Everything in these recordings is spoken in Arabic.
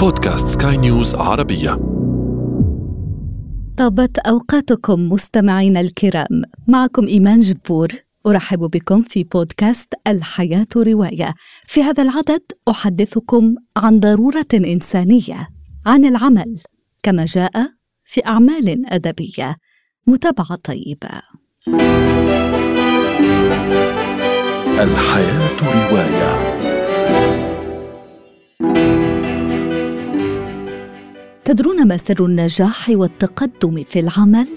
بودكاست سكاي نيوز عربية. طابت أوقاتكم مستمعينا الكرام. معكم إيمان جبور. أرحب بكم في بودكاست الحياة رواية. في هذا العدد أحدثكم عن ضرورة إنسانية عن العمل كما جاء في أعمال أدبية. متابعة طيبة. الحياة رواية. تدرون ما سر النجاح والتقدم في العمل؟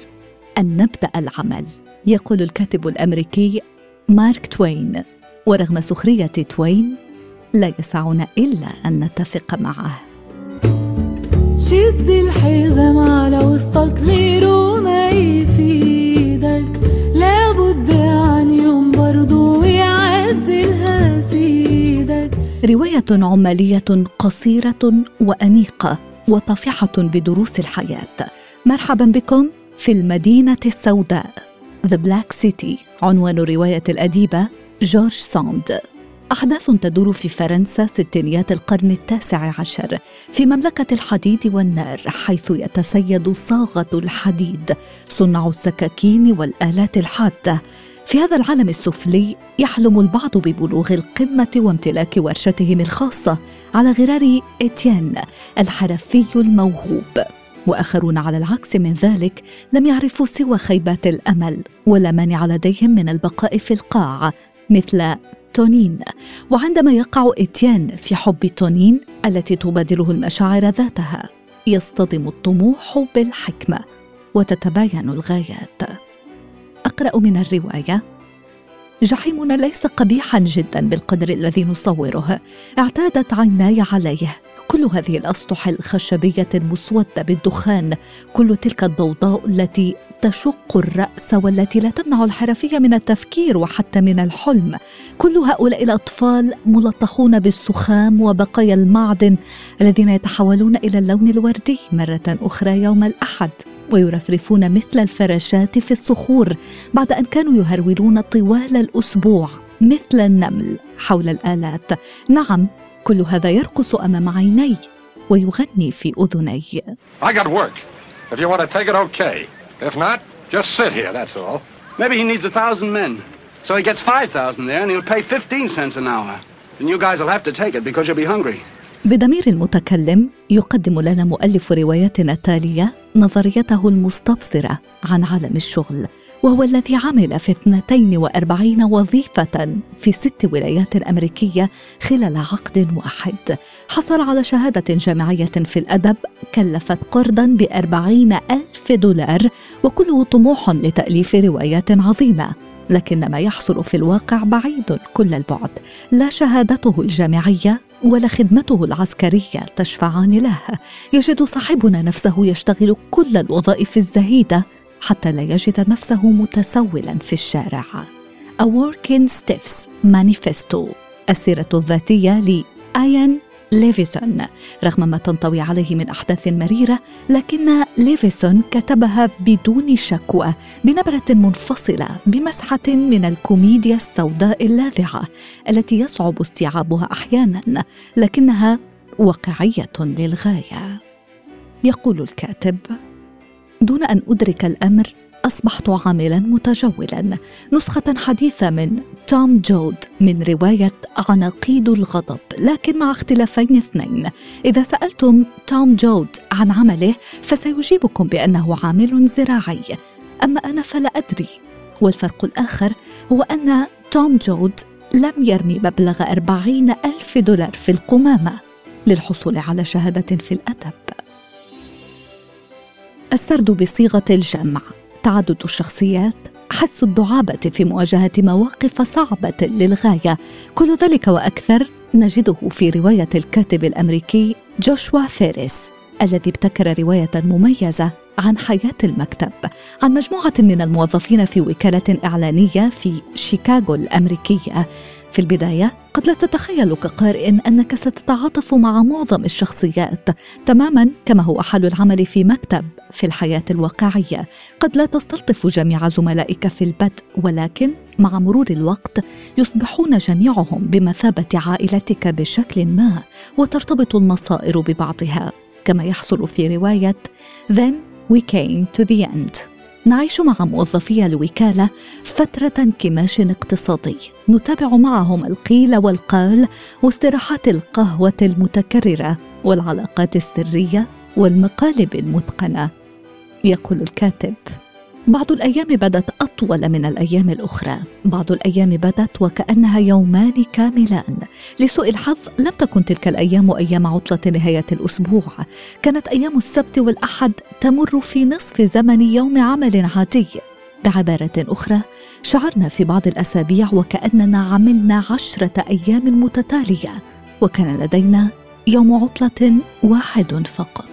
أن نبدأ العمل يقول الكاتب الأمريكي مارك توين. ورغم سخرية توين لا يسعنا إلا أن نتفق معه. شد الحزام على وسطك غيره ما يفيدك. لابد عن يوم برضو يعدلها سيدك رواية عماليه قصيرة وأنيقة. وطافحه بدروس الحياة. مرحبا بكم في المدينة السوداء. The Black City عنوان روايه الأديبة جورج ساند. أحداث تدور في فرنسا ستينيات القرن التاسع عشر في مملكة الحديد والنار حيث يتسيد صاغة الحديد صنع السكاكين والآلات الحادة. في هذا العالم السفلي يحلم البعض ببلوغ القمة وامتلاك ورشتهم الخاصة على غرار إتيان الحرفي الموهوب. وآخرون على العكس من ذلك لم يعرفوا سوى خيبات الأمل ولا مانع لديهم من البقاء في القاع مثل تونين. وعندما يقع إتيان في حب تونين التي تبادله المشاعر ذاتها يصطدم الطموح بالحكمة وتتباين الغايات. أقرأ من الرواية. جحيمنا ليس قبيحا جدا بالقدر الذي نصوره. اعتادت عيناي عليه. كل هذه الأسطح الخشبية المسودة بالدخان. كل تلك الضوضاء التي تشق الرأس والتي لا تمنع الحرفية من التفكير وحتى من الحلم كل هؤلاء الأطفال ملطخون بالسخام وبقايا المعدن الذين يتحولون إلى اللون الوردي مرة أخرى يوم الأحد ويرفرفون مثل الفراشات في الصخور بعد أن كانوا يهرولون طوال الأسبوع مثل النمل حول الآلات نعم كل هذا يرقص أمام عيني ويغني في أذني I got work. If you want to take it, okay. If not, just sit here, that's all. Maybe he needs a thousand men. So he gets 5,000 there and he'll pay 15 cents an hour. And you guys will have to take it because you'll be hungry. بضمير المتكلم يقدم لنا مؤلف روايتنا التاليه نظريته المستبصرة عن عالم الشغل وهو الذي عمل في 42 وظيفة في ست ولايات أمريكية خلال عقد واحد حصل على شهادة جامعية في الأدب كلفت قرضا بأربعين ألف دولار وكله طموح لتأليف روايات عظيمة لكن ما يحصل في الواقع بعيد كل البعد. لا شهادته الجامعية ولا خدمته العسكرية تشفعان له. يجد صاحبنا نفسه يشتغل كل الوظائف الزهيدة حتى لا يجد نفسه متسولا في الشارع. A Working Stiff's Manifesto السيرة الذاتية لآيان ليفيسون رغم ما تنطوي عليه من أحداث مريرة لكن ليفيسون كتبها بدون شكوى بنبرة منفصلة بمسحة من الكوميديا السوداء اللاذعة التي يصعب استيعابها أحيانا لكنها واقعية للغاية. يقول الكاتب دون أن أدرك الأمر اصبحت عاملا متجولا. نسخة حديثة من توم جود من رواية عناقيد الغضب لكن مع اختلافين اثنين. إذا سألتم توم جود عن عمله فسيجيبكم بأنه عامل زراعي. أما أنا فلا أدري. والفرق الآخر هو أن توم جود لم يرمي مبلغ أربعين ألف دولار في القمامة للحصول على شهادة في الأدب. السرد بصيغة الجمع. تعدد الشخصيات؟ حس الدعابة في مواجهة مواقف صعبة للغاية. كل ذلك وأكثر نجده في رواية الكاتب الأمريكي جوشوا فيريس الذي ابتكر رواية مميزة عن حياة المكتب. عن مجموعة من الموظفين في وكالة إعلانية في شيكاغو الأمريكية. في البداية قد لا تتخيل كقارئ أنك ستتعاطف مع معظم الشخصيات تماما كما هو حال العمل في مكتب في الحياة الواقعية. قد لا تستلطف جميع زملائك في البدء ولكن مع مرور الوقت يصبحون جميعهم بمثابة عائلتك بشكل ما وترتبط المصائر ببعضها كما يحصل في رواية Then We Came to the End. نعيش مع موظفي الوكالة فترة انكماش اقتصادي. نتابع معهم القيل والقال واستراحات القهوة المتكررة والعلاقات السرية والمقالب المتقنة يقول الكاتب. بعض الأيام بدت أطول من الأيام الأخرى. بعض الأيام بدت وكأنها يومان كاملان. لسوء الحظ لم تكن تلك الأيام أيام عطلة نهاية الأسبوع. كانت أيام السبت والأحد تمر في نصف زمن يوم عمل عادي. بعبارة أخرى شعرنا في بعض الأسابيع وكأننا عملنا عشرة أيام متتالية. وكان لدينا يوم عطلة واحد فقط.